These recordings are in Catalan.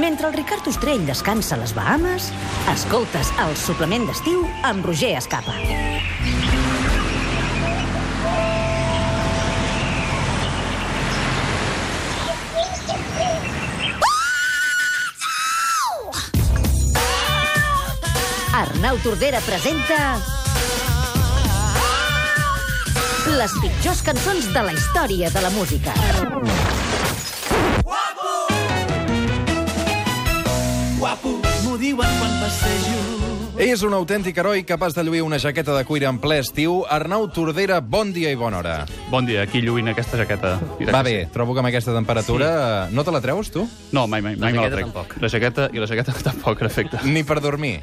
Mentre el Ricard Ostrell descansa a les Bahames, escoltes el suplement d'estiu amb Roger Escapa. Arnau Tordera presenta... Les pitjors cançons de la història de la música. Diuen quan passejo. És un autèntic heroi capaç de lluir una jaqueta de cuir en ple estiu. Arnau Tordera, bon dia i bona hora. Bon dia, aquí lluint aquesta jaqueta. Mira Va que bé, trobo que amb aquesta temperatura... Sí. No te la treus, tu? Sí. No, mai, mai, mai me la trec. tampoc. La jaqueta i la jaqueta tampoc, en efecte. Ni per dormir.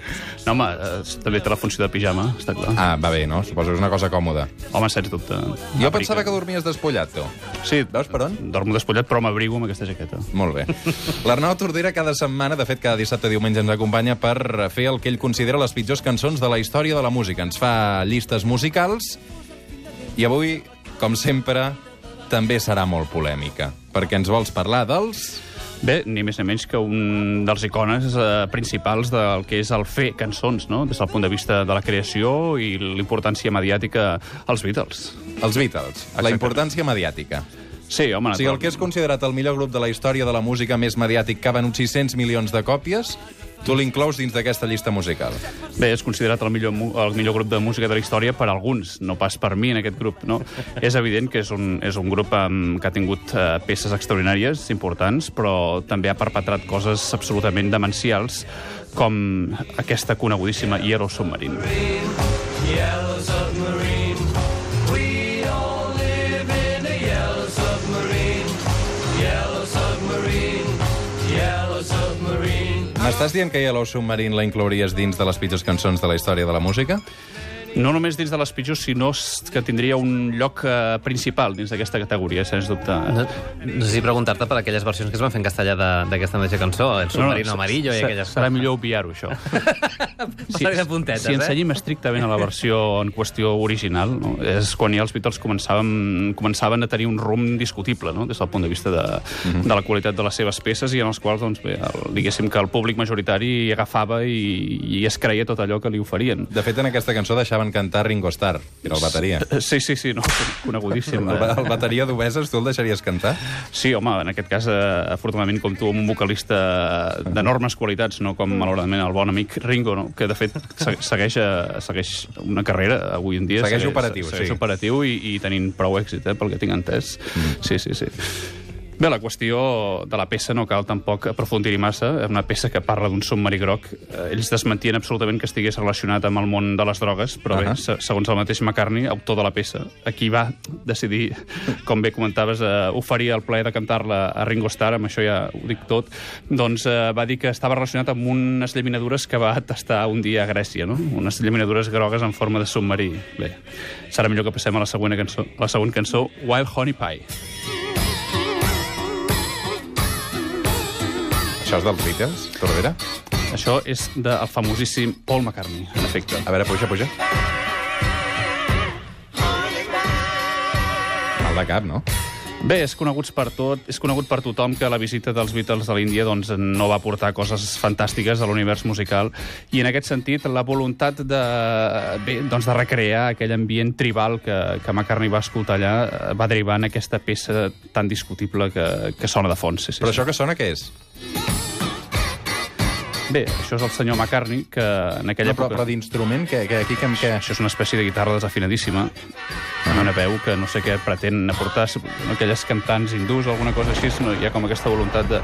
No, home, eh, també té la funció de pijama, està clar. Ah, va bé, no? Suposo que és una cosa còmoda. Home, sens dubte. Jo pensava que dormies despullat, tu. Sí, Veus per on? dormo despullat, però m'abrigo amb aquesta jaqueta. Molt bé. L'Arnau Tordera cada setmana, de fet cada dissabte i diumenge ens acompanya per fer el que ell considera les pitjors cançons de la història de la música. Ens fa llistes musicals i avui, com sempre, també serà molt polèmica, perquè ens vols parlar dels... Bé, ni més ni menys que un dels icones eh, principals del que és el fer cançons, no? des del punt de vista de la creació i l'importància mediàtica als Beatles. Els Beatles, la Exactament. importància mediàtica. Sí, home... O sigui, el que és considerat el millor grup de la història de la música més mediàtic que ha venut 600 milions de còpies, tu l'inclous dins d'aquesta llista musical. Bé, és considerat el millor, el millor grup de música de la història per alguns, no pas per mi en aquest grup. No? és evident que és un, és un grup um, que ha tingut uh, peces extraordinàries, importants, però també ha perpetrat coses absolutament demencials, com aquesta conegudíssima Yellow Submarine. Yellow submarine. M'estàs dient que Yellow Submarine la inclouries dins de les pitjors cançons de la història de la música? No només dins de les pitjors, sinó que tindria un lloc uh, principal dins d'aquesta categoria, sens dubte. No, no sé si preguntar-te per aquelles versions que es van fer en castellà de- d'aquesta mateixa cançó, el submarino amarillo i aquelles Serà millor obviar-ho, això. Si, de puntetes, si ens eh? seguim estrictament a la versió en qüestió original, no? és quan ja els Beatles començaven, començaven a tenir un rumb discutible, no? des del punt de vista de, Mhm. de la qualitat de les seves peces i en els quals, doncs, bé, el, diguéssim que el públic majoritari hi agafava i, i es creia tot allò que li oferien. De fet, en aquesta cançó deixaven cantar Ringo Starr, que era el bateria. Sí, sí, sí, no, conegudíssim. El, ba- el bateria d'Obeses, tu el deixaries cantar? Sí, home, en aquest cas, eh, afortunadament, com tu, un vocalista d'enormes qualitats, no com, malauradament, el bon amic Ringo, no? que, de fet, se- segueix, eh, segueix una carrera avui en dia. Segueix operatiu, segueix sí. operatiu i, i tenint prou èxit, eh, pel que tinc entès. Mm. Sí, sí, sí. Bé, la qüestió de la peça no cal tampoc aprofundir-hi massa. És una peça que parla d'un submarí groc. Eh, Ells desmentien absolutament que estigués relacionat amb el món de les drogues, però uh. -huh. bé, se- segons el mateix McCartney, autor de la peça, aquí va decidir, com bé comentaves, eh, oferir el plaer de cantar-la a Ringo Starr, amb això ja ho dic tot, doncs eh, va dir que estava relacionat amb unes llaminadures que va tastar un dia a Grècia, no? unes llaminadures grogues en forma de submarí. Bé, serà millor que passem a la següent cançó, a la següent cançó Wild Honey Pie. Això és dels Beatles, Tordera? Això és del famosíssim Paul McCartney, en efecte. A veure, puja, puja. Mal de cap, no? Bé, és conegut per tot, és conegut per tothom que la visita dels Beatles a l'Índia doncs, no va portar coses fantàstiques a l'univers musical i en aquest sentit la voluntat de, bé, doncs, de recrear aquell ambient tribal que, que McCartney va escoltar allà eh, va derivar en aquesta peça tan discutible que, que sona de fons. Sí, sí, Però això que sona, què és? Bé, això és el senyor McCartney que en aquella No, però, època... però d'instrument, què, què, aquí què, què? Això és una espècie de guitarra desafinadíssima, amb una veu que no sé què pretén aportar, aquelles cantants hindús o alguna cosa així, no, hi ha com aquesta voluntat de,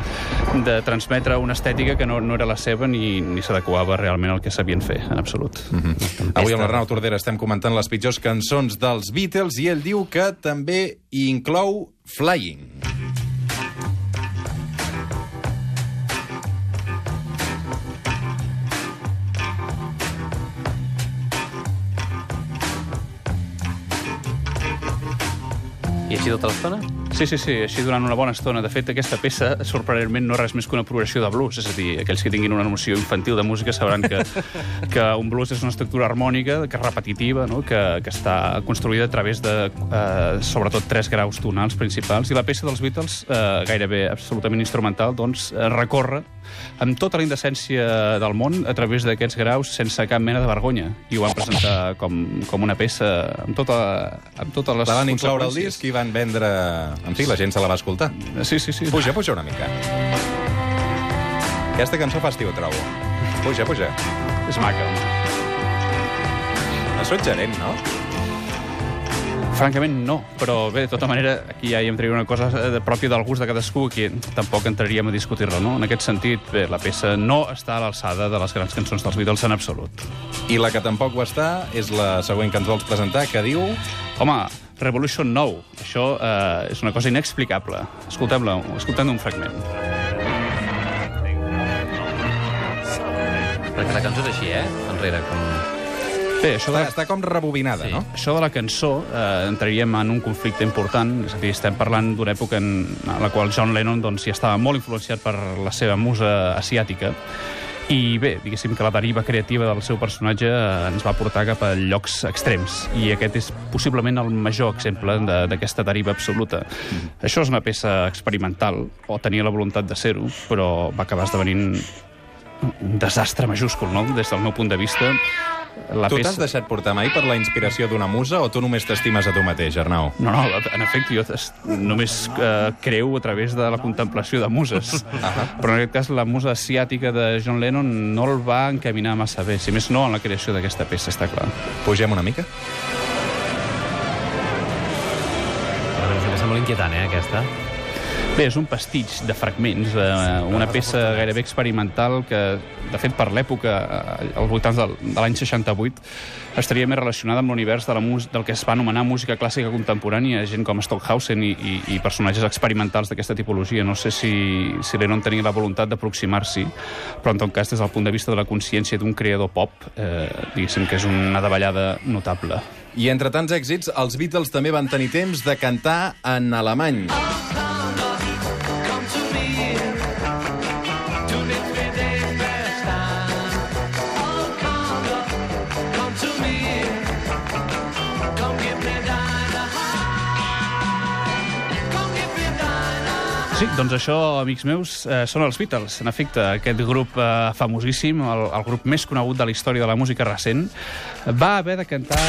de transmetre una estètica que no, no era la seva ni, ni s'adequava realment al que sabien fer, en absolut. Mm -hmm. Avui amb l'Arnau Tordera estem comentant les pitjors cançons dels Beatles i ell diu que també hi inclou Flying. I així tota l'estona? Sí, sí, sí, així durant una bona estona. De fet, aquesta peça, sorprenentment, no és res més que una progressió de blues. És a dir, aquells que tinguin una noció infantil de música sabran que, que un blues és una estructura harmònica, que és repetitiva, no? que, que està construïda a través de, eh, sobretot, tres graus tonals principals. I la peça dels Beatles, eh, gairebé absolutament instrumental, doncs, eh, recorre amb tota la indecència del món a través d'aquests graus sense cap mena de vergonya. I ho van presentar com, com una peça amb, tota, amb totes les La van incloure al disc i van vendre... En fi, la gent se la va escoltar. Sí, sí, sí. Puja, puja una mica. Aquesta cançó fa estiu, trobo. Puja, puja. És maca. És suggerent, no? Francament, no. Però bé, de tota manera, aquí ja hi entraria una cosa eh, pròpia del gust de cadascú, que tampoc entraríem a discutir-la, no? En aquest sentit, bé, la peça no està a l'alçada de les grans cançons dels Beatles en absolut. I la que tampoc ho està és la següent que ens vols presentar, que diu... Home, Revolution 9. Això eh, és una cosa inexplicable. Escoltem-la, escoltem un fragment. Perquè la cançó és així, eh? Enrere, com... Bé, això de, Està, està com rebobinada, Sí. no? això de la cançó eh, entraríem en un conflicte important, és a dir, estem parlant d'una època en la qual John Lennon doncs, ja estava molt influenciat per la seva musa asiàtica, i bé, diguéssim que la deriva creativa del seu personatge eh, ens va portar cap a llocs extrems, i aquest és possiblement el major exemple de- d'aquesta deriva absoluta. Això és una peça experimental, o tenia la voluntat de ser-ho, però va acabar esdevenint un desastre majúscul, no?, des del meu punt de vista. La Tu t'has deixat portar mai per la inspiració d'una musa o tu només t'estimes a tu mateix, Arnau? No, no, en efecte, jo només eh, creu a través de la contemplació de muses. Però en aquest cas la musa asiàtica de John Lennon no el va encaminar massa bé, si més no en la creació d'aquesta peça, està clar. Pugem una mica? Una peça molt inquietant, eh, aquesta. Bé, és un pastitx de fragments, eh, una peça gairebé experimental que, de fet, per l'època, eh, als voltants de l'any 68, estaria més relacionada amb l'univers de la del que es va anomenar música clàssica contemporània, gent com Stockhausen i, i, i personatges experimentals d'aquesta tipologia. No sé si, si Lennon tenia la voluntat d'aproximar-s'hi, però en tot cas, des del punt de vista de la consciència d'un creador pop, eh, diguéssim que és una davallada notable. I entre tants èxits, els Beatles també van tenir temps de cantar en alemany. Sí, doncs això, amics meus, eh, són els Beatles. En efecte, aquest grup eh, famosíssim, el, el grup més conegut de la història de la música recent, va haver de cantar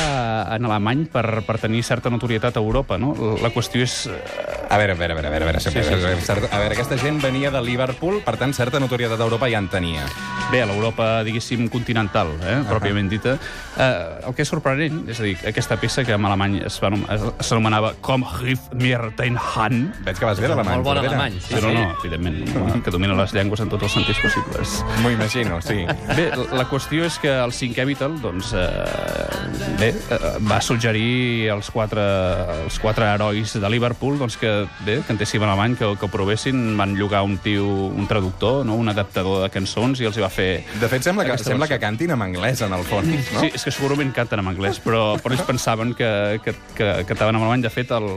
en alemany per, per tenir certa notorietat a Europa. No? La qüestió és... eh, A veure, a veure, a veure, a veure, a veure, Sí, sí, sí. a veure, a veure aquesta gent venia de Liverpool, per tant, certa notorietat d'Europa ja en tenia. Bé, a l'Europa, diguéssim, continental, eh, pròpiament dita. Eh, el que és sorprenent, és a dir, aquesta peça que en alemany es va anom- es- s'anomenava Com Rief mir dein Han, Veig que vas bé l'alemany. Molt bon alemany, sí, Sí, no, sí. no, evidentment, que domina les llengües en tots els sentits possibles. M'ho imagino, sí. Bé, la qüestió és que el cinquè Beatle, doncs, eh, bé, eh, va suggerir als quatre, als quatre herois de Liverpool doncs, que, bé, cantéssim en alemany, que, que ho provessin, van llogar un tio, un traductor, no? un adaptador de cançons, i els hi va fer... De fet, sembla que, sembla versió. que cantin en anglès, en el fons, no? Sí, és que segurament canten en anglès, però, però ells pensaven que, que, que cantaven en alemany. De fet, el-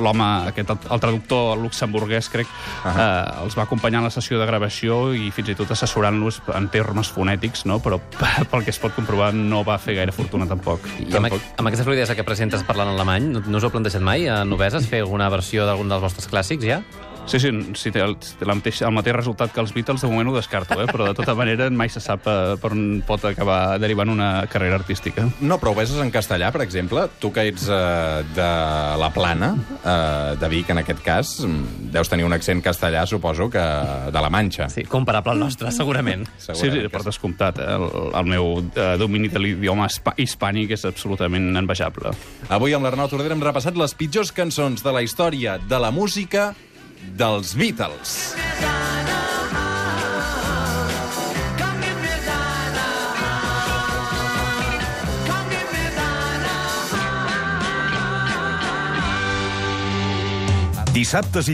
l'home, aquest, el, el traductor luxemburguès, crec, uh -huh. eh, els va acompanyar en la sessió de gravació i fins i tot assessorant-los en termes fonètics, no? però pel que es pot comprovar no va fer gaire fortuna tampoc. I amb, amb aquesta fluidesa que presentes parlant alemany, no, no us ho heu plantejat mai, a Noveses, fer alguna versió d'algun dels vostres clàssics, ja? Sí, sí, si té el, té la mateix, el mateix resultat que els Beatles, de moment ho descarto, eh? però de tota manera mai se sap eh, per on pot acabar derivant una carrera artística. No, però ho veses en castellà, per exemple? Tu que ets eh, de la Plana, eh, de Vic, en aquest cas, mm, deus tenir un accent castellà, suposo, que de la Manxa. Sí, comparable al nostre, segurament. Sí, sí, Segurament per sí. descomptat. Eh? El, el meu eh, domini de l'idioma hispànic és absolutament envejable. Avui amb l'Arnau Tordera hem repassat les pitjors cançons de la història de la música dels Beatles. Dissabtes i